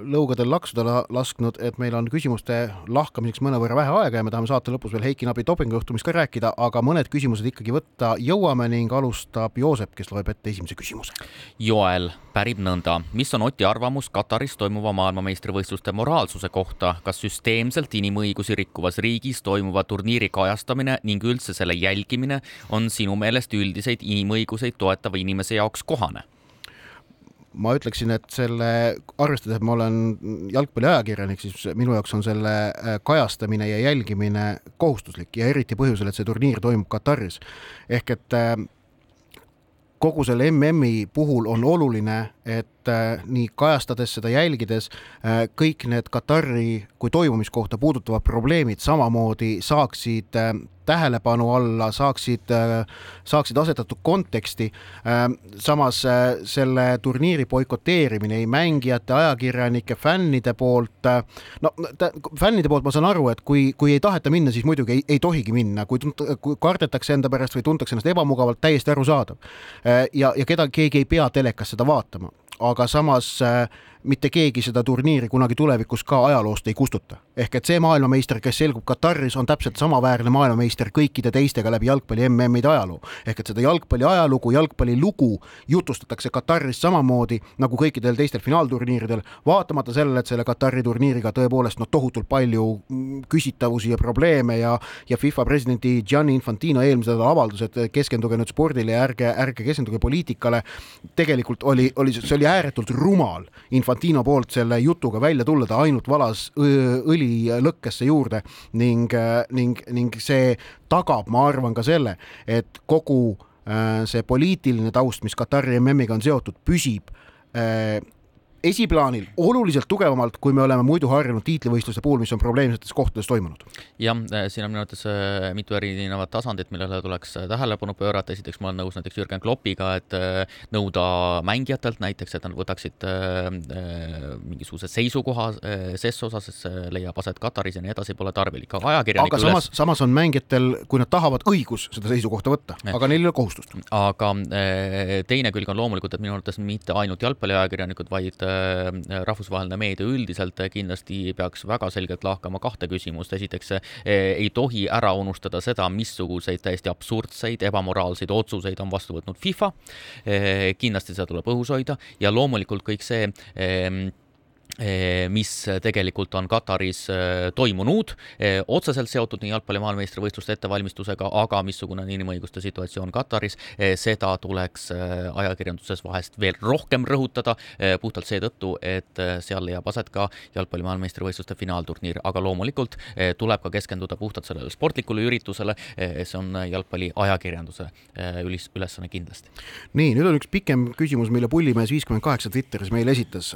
lõugadel laksuda lasknud, et meil on küsimuste lahkamiseks mõnevõrra vähe aega ja me tahame saate lõpus veel Heiki Nabi dopingujuhtumist ka rääkida, aga mõned küsimused ikkagi võtta jõuame ning alustab Joosep, kes loeb ette esimese küsimuse. Joel pärib nõnda, mis on Oti arvamus Kataris toimuva maailmameistrivõistluste moraalsuse kohta, kas süsteemselt inimõigusi rikkuvas riigis toimuva turniiri kajastamine ning üldse selle jälgimine on sinu meelest üldiseid inimõiguseid toetava inimese jaoks kohane? ma ütleksin, et selle, arvestades, et ma olen jalgpalliajakirjanik, siis minu jaoks on selle äh, kajastamine ja jälgimine kohustuslik ja eriti põhjusel, et see turniir toimub Kataris. ehk et äh, kogu selle MM-i puhul on oluline, et äh, nii kajastades seda jälgides äh, kõik need Katari kui toimumiskohta puudutavad probleemid samamoodi saaksid äh, tähelepanu alla, saaksid, saaksid asetatud konteksti. samas selle turniiri boikoteerimine ei mängijate, ajakirjanike, fännide poolt, no fännide poolt ma saan aru, et kui, kui ei taheta minna, siis muidugi ei, ei tohigi minna, kui, kui kardetakse enda pärast või tuntakse ennast ebamugavalt, täiesti arusaadav. ja, ja keda, keegi ei pea telekas seda vaatama, aga samas äh, mitte keegi seda turniiri kunagi tulevikus ka ajaloost ei kustuta. ehk et see maailmameister, kes selgub Kataris, on täpselt samaväärne maailmameister kõikide teistega läbi jalgpalli MM-ide ajaloo. ehk et seda jalgpalli ajalugu, jalgpallilugu jutustatakse Kataris samamoodi nagu kõikidel teistel finaalturniiridel, vaatamata sellele, et selle Katari turniiriga tõepoolest noh, tohutult palju küsitavusi ja probleeme ja ja FIFA presidendi Gianni Infantino eelmise nädala avaldus, et keskenduge nüüd spordile ja ärge, ärge keskenduge poliitikale, tegelikult oli, oli, see oli ääretult rumal info Infantino poolt selle jutuga välja tulla, ta ainult valas õli lõkkesse juurde ning, ning, ning see tagab, ma arvan ka selle, et kogu äh, see poliitiline taust, mis Katari MM-iga on seotud, püsib äh, esiplaanil oluliselt tugevamalt, kui me oleme muidu harjunud tiitlivõistluste puhul, mis on probleemsetes kohtades toimunud. jah, äh, siin on minu arvates äh, mitu erinevat tasandit, millele tuleks äh, tähelepanu pöörata, esiteks ma olen nõus näiteks Jürgen Kloppiga, et nõuda mängijatelt näiteks, et nad võtaksid mingisuguse seisukoha ses osas, sest see leiab aset Kataris ja nii edasi, pole tarvilik, aga ajakirjanik aga samas samas on mängijatel, kui nad tahavad, õigus seda seisukohta võtta, aga neil ei ole kohustust. aga teine külg on loomulikult, et minu arvates mitte ainult jalgpalliajakirjanikud, vaid rahvusvaheline meedia üldiselt kindlasti peaks väga selgelt lahkama kahte küsimust, esiteks äh, ei tohi ära unustada seda, missuguseid täiesti absurdseid, ebamoraalseid otsuseid on vastu võtnud FIFA, äh, kindlasti seda tuleb õhus hoida. Ja loomulikult kõik see mis tegelikult on Kataris eh, toimunud, eh, otseselt seotud nii jalgpalli maailmameistrivõistluste ettevalmistusega, aga missugune on inimõiguste situatsioon Kataris, seda tuleks ajakirjanduses vahest veel rohkem rõhutada, puhtalt seetõttu, et seal leiab aset ka jalgpalli maailmameistrivõistluste finaalturniir, aga loomulikult tuleb ka keskenduda puhtalt sellele sportlikule üritusele, see on jalgpalli ajakirjanduse ülis, ülesanne kindlasti. nii, nüüd on üks pikem küsimus, mille Pullimees viiskümmend kaheksa Twitteris meile esitas.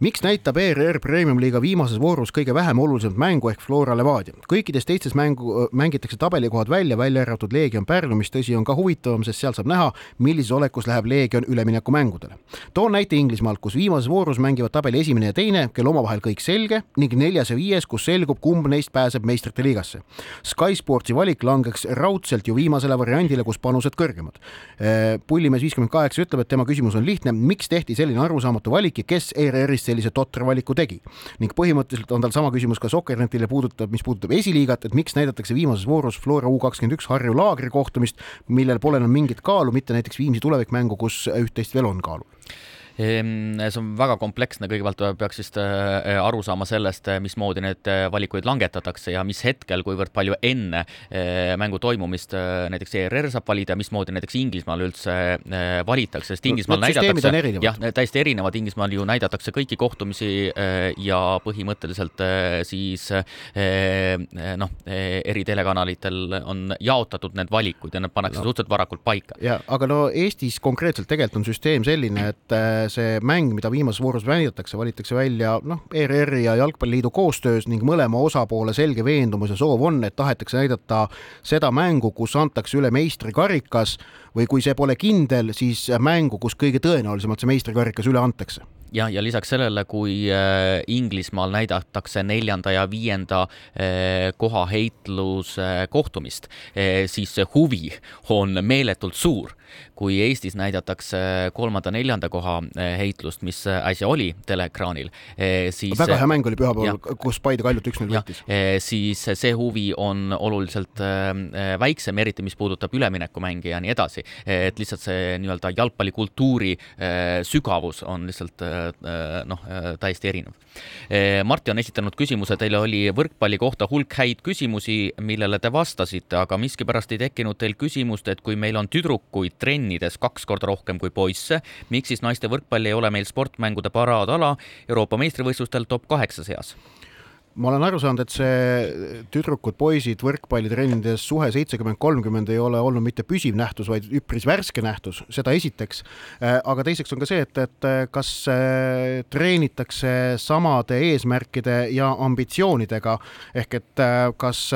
miks näitab võidab ERR Premium-liiga viimases voorus kõige vähem olulisemat mängu ehk Flora Levadia. kõikides teistes mängu, mängitakse tabelikohad välja, välja arvatud Leegion Pärnu, mis tõsi, on ka huvitavam, sest seal saab näha, millises olekus läheb Leegion üleminekumängudele. toon näite Inglismaalt, kus viimases voorus mängivad tabeli esimene ja teine, kel omavahel kõik selge ning neljas ja viies, kus selgub, kumb neist pääseb meistrite liigasse. Sky Sportsi valik langeks raudselt ju viimasele variandile, kus panused kõrgemad. Pullimees viiskümmend kaheksa ütleb, et tema küsimus on lihtne, miks tehti selline arusaamatu valik ja kes ERR-ist sellise totra valiku tegi. ning põhimõtteliselt on tal sama küsimus ka Sokkernetile puudutab, mis puudutab esiliigat, et miks näidatakse viimases voorus Flora U kakskümmend üks Harju Laagri kohtumist, millel pole enam mingit kaalu, mitte näiteks Viimsi tulevikmängu, kus üht-teist veel on kaalul Ehm, see on väga kompleksne, kõigepealt peaks vist äh, aru saama sellest, äh, mismoodi need äh, valikuid langetatakse ja mis hetkel, kuivõrd palju enne mängu toimumist näiteks ERR saab valida, mismoodi näiteks Inglismaal üldse valitakse, sest Inglismaal no, näidatakse, jah, täiesti erinevad, Inglismaal ju näidatakse kõiki kohtumisi ja põhimõtteliselt siis noh, eri telekanalitel on jaotatud need valikud ja need pannakse no. suhteliselt varakult paika. ja aga no Eestis konkreetselt tegelikult on süsteem selline, et see mäng, mida viimases voorus valitakse, valitakse välja noh, ERR-i ja Jalgpalliliidu koostöös ning mõlema osapoole selge veendumus ja soov on, et tahetakse näidata seda mängu, kus antakse üle meistrikarikas või kui see pole kindel, siis mängu, kus kõige tõenäolisemalt see meistrikarikas üle antakse jah, ja lisaks sellele, kui äh, Inglismaal näidatakse neljanda ja viienda äh, koha heitluse kohtumist, äh, siis see huvi on meeletult suur kui Eestis näidatakse kolmanda-neljanda koha eh, heitlust, mis äsja oli teleekraanil, eh, siis väga hea mäng oli pühapäeval, kus Paide Kaljut üks-null võitis. Eh, siis see huvi on oluliselt väiksem, eriti mis puudutab üleminekumänge ja nii edasi. et lihtsalt see nii-öelda jalgpallikultuuri sügavus on lihtsalt noh, täiesti erinev. Martti on esitanud küsimuse, teil oli võrkpalli kohta hulk häid küsimusi, millele te vastasite, aga miskipärast ei tekkinud teil küsimust, et kui meil on tüdrukuid trennides kaks korda rohkem kui poisse. miks siis naiste võrkpall ei ole meil sportmängude paraadala Euroopa meistrivõistlustel top kaheksa seas? Ma olen aru saanud, et see tüdrukud-poisid võrkpallitrennides suhe seitsekümmend, kolmkümmend ei ole olnud mitte püsiv nähtus, vaid üpris värske nähtus, seda esiteks. Äh, aga teiseks on ka see, et, et kas äh, treenitakse samade eesmärkide ja ambitsioonidega ehk et äh, kas,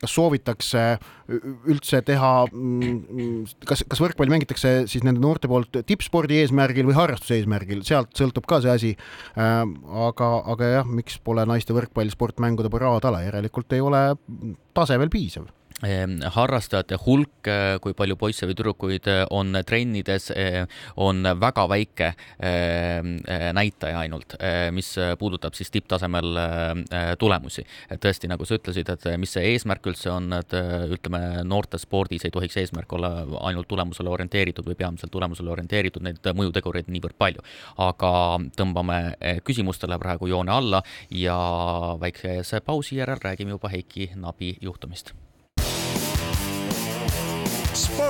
kas soovitakse üldse teha, mm, kas, kas võrkpalli mängitakse siis nende noorte poolt tippspordi eesmärgil või harrastuse eesmärgil, sealt sõltub ka see asi. aga, aga jah, miks pole naiste võrkpall sportmängude paraadala, järelikult ei ole tase veel piisav harrastajate hulk, eh, kui palju poisse või tüdrukuid eh, on trennides, eh, on väga väike näitaja ainult, mis puudutab siis tipptasemel tulemusi. tõesti, nagu sa ütlesid, et mis see eesmärk üldse on, et ütleme, noortespordis ei tohiks eesmärk olla ainult tulemusele orienteeritud või peamiselt tulemusele orienteeritud, neid mõjutegureid niivõrd palju. aga tõmbame küsimustele praegu joone alla ja väikese pausi järel räägime juba Heiki Nabi juhtumist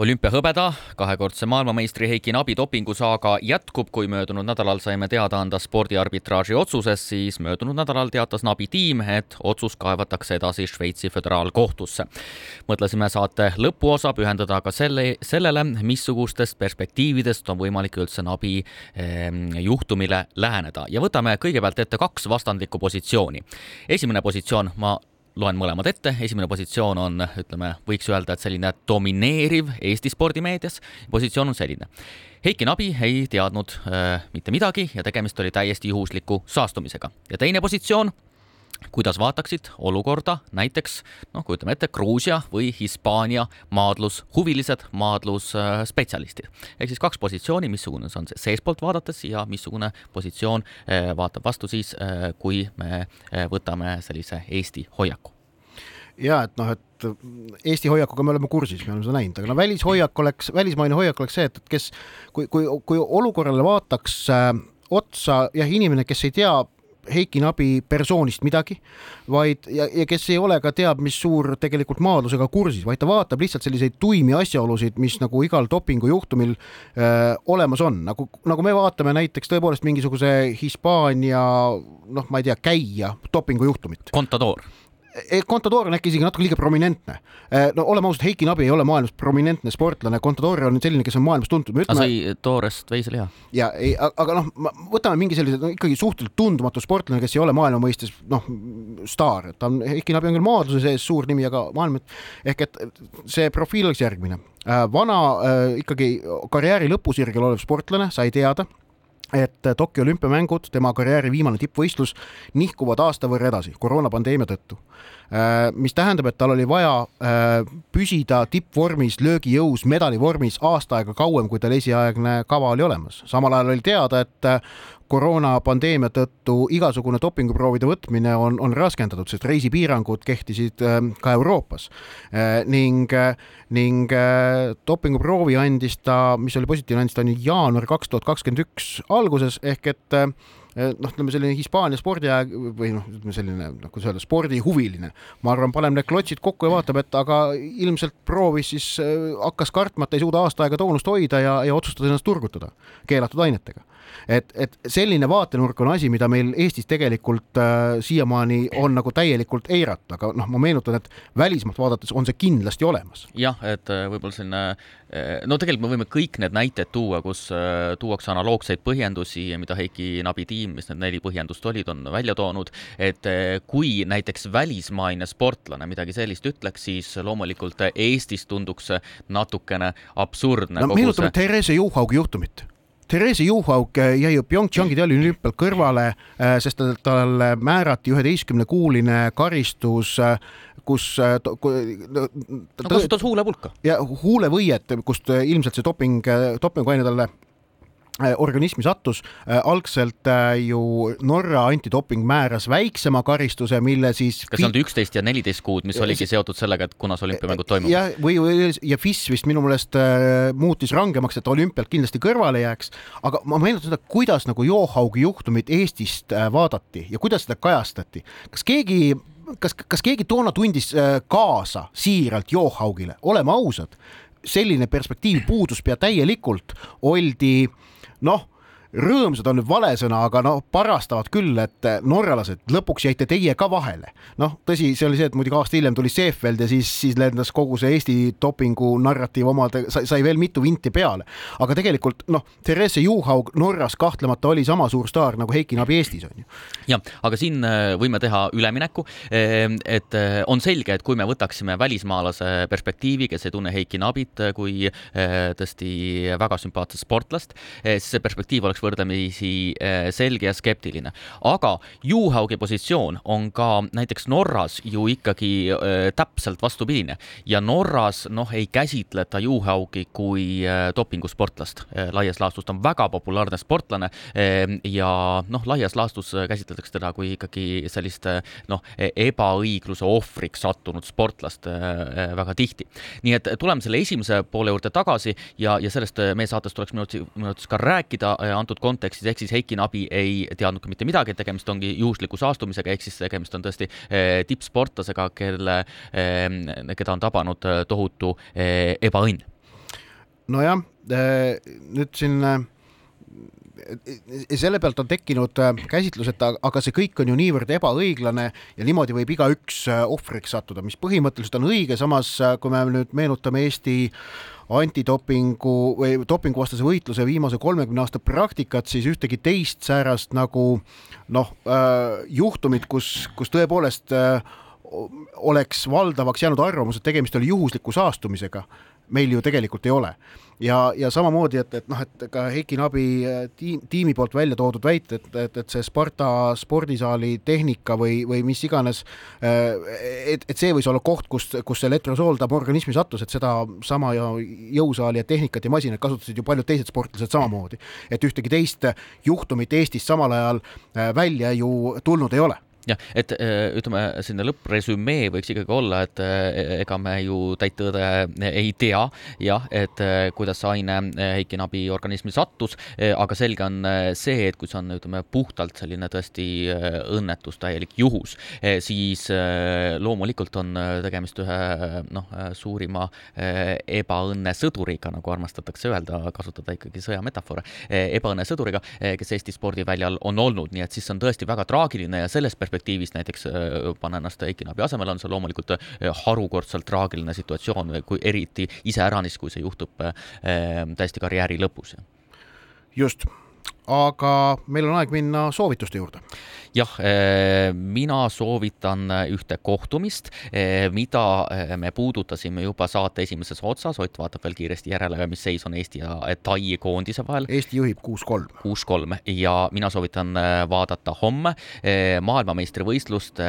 olümpiahõbeda, kahekordse maailmameistri Heiki Nabi dopingusaaga jätkub, kui möödunud nädalal saime teada anda spordiarbitraaži otsusest, siis möödunud nädalal teatas Nabi tiim, et otsus kaevatakse edasi Šveitsi föderaalkohtusse. mõtlesime saate lõpuosa pühendada ka selle, sellele, missugustest perspektiividest on võimalik üldse Nabi eh, juhtumile läheneda ja võtame kõigepealt ette kaks vastandlikku positsiooni. esimene positsioon, ma loen mõlemad ette, esimene positsioon on, ütleme, võiks öelda, et selline domineeriv Eesti spordimeedias, positsioon on selline. Heiki Nabi ei teadnud äh, mitte midagi ja tegemist oli täiesti juhusliku saastumisega. ja teine positsioon kuidas vaataksid olukorda näiteks noh, kujutame ette Gruusia või Hispaania maadlushuvilised, maadlusspetsialistid. ehk siis kaks positsiooni, missugune see on see seestpoolt vaadates ja missugune positsioon eh, vaatab vastu siis, eh, kui me võtame sellise Eesti hoiaku ja et noh, et Eesti hoiakuga me oleme kursis, me oleme seda näinud, aga no välishoiak oleks, välismaine hoiak oleks see, et, et kes, kui, kui, kui olukorrale vaataks äh, otsa jah, inimene, kes ei tea Heiki Nabi persoonist midagi, vaid ja, ja kes ei ole ka teab, mis suur tegelikult maadlusega kursis, vaid ta vaatab lihtsalt selliseid tuimi asjaolusid, mis nagu igal dopingujuhtumil öö, äh, olemas on, nagu, nagu me vaatame näiteks tõepoolest mingisuguse Hispaania noh, ma ei tea, käija dopingujuhtumit. Contador Contador on äkki isegi natuke liiga prominentne. Eh, no oleme ausad, Heiki Nabi ei ole maailmas prominentne sportlane, Contador on selline, kes on maailmas tuntud. aga sai toorest veiseliha. ja ei, aga noh, võtame mingi sellise no, ikkagi suhteliselt tundmatu sportlane, kes ei ole maailma mõistes noh, staar, ta on, Heiki Nabi on küll maadluse sees suur nimi, aga maailma ehk et see profiil oleks järgmine. Vana ikkagi karjääri lõpusirgel olev sportlane sai teada et Tokyo olümpiamängud, tema karjääri viimane tippvõistlus, nihkuvad aasta võrra edasi koroonapandeemia tõttu. Äh, mis tähendab, et tal oli vaja äh, püsida tippvormis, löögijõus, medalivormis aasta aega kauem, kui tal esialgne kava oli olemas. samal ajal oli teada, et äh, koroonapandeemia tõttu igasugune dopinguproovide võtmine on, on raskendatud, sest reisipiirangud kehtisid ka Euroopas. Ning, ning dopinguproovi andis ta, mis oli positiivne, andis ta nii jaanuar kaks tuhat kakskümmend üks alguses ehk et noh, ütleme selline Hispaania spordiaeg või noh, ütleme selline noh, kuidas öelda, spordihuviline, ma arvan, paneb need klotsid kokku ja vaatab, et aga ilmselt proovis siis, hakkas kartma, et ei suuda aasta aega toonust hoida ja, ja otsustas ennast turgutada keelatud ainetega et, et selline vaatenurk on asi, mida meil Eestis tegelikult äh, siiamaani on nagu täielikult eiratud, aga noh, ma meenutan, et välismaalt vaadates on see kindlasti olemas. jah, et äh, võib-olla selline, äh, no tegelikult me võime kõik need näited tuua, kus äh, tuuakse analoogseid põhjendusi, mida Heiki Nabi tiim, mis need neli põhjendust olid, on välja toonud, et kui näiteks välismaine sportlane midagi sellist ütleks, siis loomulikult Eestis tunduks natukene absurdne. no meenutame see... Therese Juhaugi juhtumit Therese Juhaug jäi ju PyeongChangi talliolümpialt kõrvale, äh, sest talle määrati üheteistkümnekuuline karistus, äh, kus äh, ta, no, kasutas huulepulka. ja huulevõiet, kust ilmselt see doping, dopinguaine talle organismi sattus. Äh, algselt äh, ju Norra antidoping määras väiksema karistuse, mille siis kas see on üksteist ja neliteist kuud, mis oligi seotud sellega, et kuna see olümpiamängud toimuvad? jah, või, või ja FIS vist minu meelest äh, muutis rangemaks, et olümpialt kindlasti kõrvale jääks, aga ma meenutan seda, kuidas nagu Johaugi juhtumit Eestist äh, vaadati ja kuidas seda kajastati. kas keegi kas, kas keegi toona tundis kaasa siiralt Johaugile, oleme ausad, selline perspektiiv puudus pea täielikult, oldi noh rõõmsad on nüüd vale sõna, aga no parastavad küll, et norralased, lõpuks jäite teie ka vahele. noh, tõsi, see oli see, et muidugi aasta hiljem tuli Seefeld ja siis, siis lendas kogu see Eesti dopingu narratiiv omade, sai, veel mitu vinti peale. aga tegelikult noh, Therese Juhaug Norras kahtlemata oli sama suur staar nagu Heiki Nabi Eestis on ju. jah, aga siin äh, võime teha ülemineku, ehm, et äh, on selge, et kui me võtaksime välismaalase perspektiivi, kes ei tunne Heiki Nabit kui tõesti väga sümpaatset sportlast, siis see perspektiiv oleks oleks võrdlemisi äh, selge ja skeptiline. aga Juhaugi positsioon on ka näiteks Norras ju ikkagi äh, täpselt vastupidine ja Norras noh, ei käsitleta Juhaugi kui äh, dopingusportlast laias laastus, ta on väga populaarne sportlane ja noh, laias laastus käsitletakse teda kui ikkagi sellist noh, ebaõigluse ohvriks sattunud sportlast väga tihti. nii et tuleme selle esimese poole juurde tagasi ja, ja sellest meie saates tuleks minu arvates ka rääkida antud kontekstis, ehk siis Heiki Nabi ei teadnud ka mitte midagi, et tegemist ongi juhusliku saastumisega, ehk siis tegemist on tõesti eh, tippsportlasega, kelle, eh, keda on tabanud eh, tohutu ebaõnn. nojah, nüüd siin selle pealt on tekkinud käsitlus, et aga see kõik on ju niivõrd ebaõiglane ja niimoodi võib igaüks ohvriks sattuda, mis põhimõtteliselt on õige, samas kui me nüüd meenutame Eesti antidopingu või dopinguvastase võitluse viimase kolmekümne aasta praktikat, siis ühtegi teist säärast nagu noh äh,, juhtumit, kus, kus tõepoolest äh, oleks valdavaks jäänud arvamus, et tegemist oli juhusliku saastumisega, meil ju tegelikult ei ole. Ja, ja samamoodi, et, et noh, et ka Heiki Nabi äh, tiim, tiimi poolt välja toodud väited, et, et, et see Sparta spordisaali tehnika või, või mis iganes, äh, et, et see võis olla koht, kus, kus see letrosool ta organismi sattus, et seda sama ja jõusaali ja tehnikat ja masinaid kasutasid ju paljud teised sportlased samamoodi. et ühtegi teist juhtumit Eestis samal ajal äh, välja ju tulnud ei ole jah, et äh, ütleme, selline lõppresümee võiks ikkagi olla, et äh, ega me ju täit tõde ei tea, jah, et äh, kuidas see aine Heiki Nabi organismi sattus, aga selge on see, et kui see on, ütleme, puhtalt selline tõesti õnnetus, täielik juhus, siis loomulikult on tegemist ühe noh, suurima ebaõnnesõduriga, nagu armastatakse öelda, kasutada ikkagi sõjametafoore, ebaõnnesõduriga, kes Eesti spordiväljal on olnud, nii et siis see on tõesti väga traagiline ja selles perspektiivis perspektiivist näiteks äh, panna ennast Eiki Nabi asemele, on see loomulikult äh, harukordselt traagiline situatsioon, kui eriti iseäranis, kui see juhtub äh, täiesti karjääri lõpus. just, aga meil on aeg minna soovituste juurde jah, mina soovitan ühte kohtumist, mida me puudutasime juba saate esimeses otsas, Ott vaatab veel kiiresti järele, mis seis on Eesti ja Tai koondise vahel. Eesti juhib kuus-kolm. kuus-kolm ja mina soovitan vaadata homme maailmameistrivõistlust.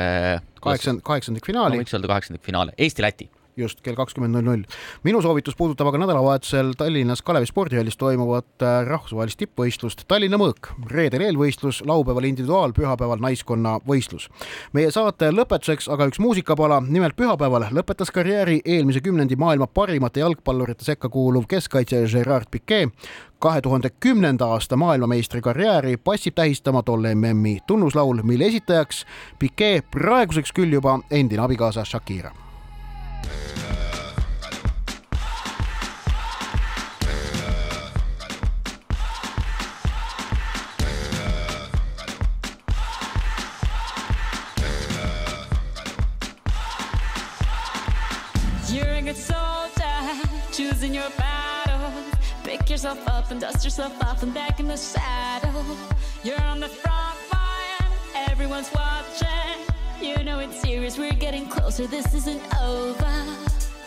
kaheksand-, kaheksandikfinaali no,. võiks öelda kaheksandikfinaali, Eesti-Läti just kell kakskümmend null null. minu soovitus puudutab aga nädalavahetusel Tallinnas Kalevi spordihallis toimuvat äh, rahvusvahelist tippvõistlust Tallinna Mõõk. reedel eelvõistlus, laupäeval individuaal, pühapäeval naiskonna võistlus. meie saate lõpetuseks aga üks muusikapala, nimelt pühapäeval lõpetas karjääri eelmise kümnendi maailma parimate jalgpallurite sekka kuuluv keskkaitsja Gerard Piquet kahe tuhande kümnenda aasta maailmameistri karjääri passib tähistama tolle MM-i tunnuslaul, mille esitajaks Piquet praeguseks küll juba endine abikaasa Shakira yourself up and dust yourself off and back in the saddle. You're on the front line, everyone's watching. You know it's serious, we're getting closer, this isn't over.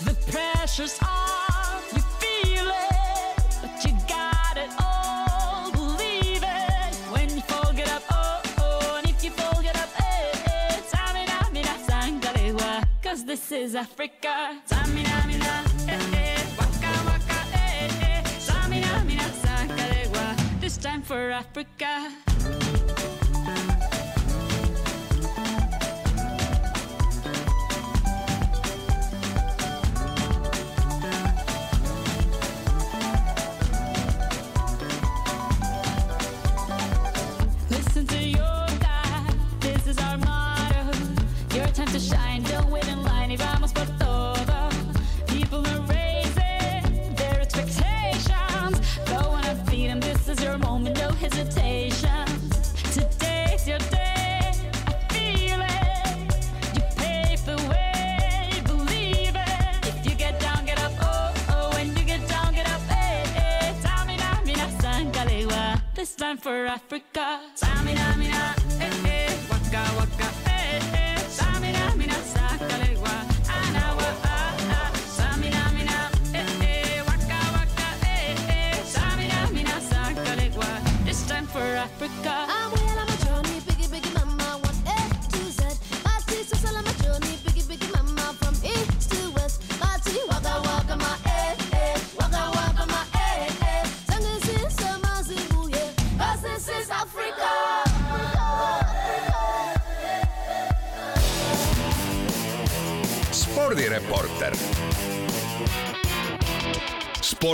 The pressure's on, you feel it, but you got it all. Believe it when you fall, get up, oh, oh, and if you fall, get up, eh, eh. Tamina, mina, sangalewa, cause this is Africa. Tamina, mina, eh, eh, waka, waka, eh, eh. Tamina, mina, sangalewa, this time for Africa.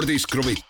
Spordis kruvib pinget, Pahv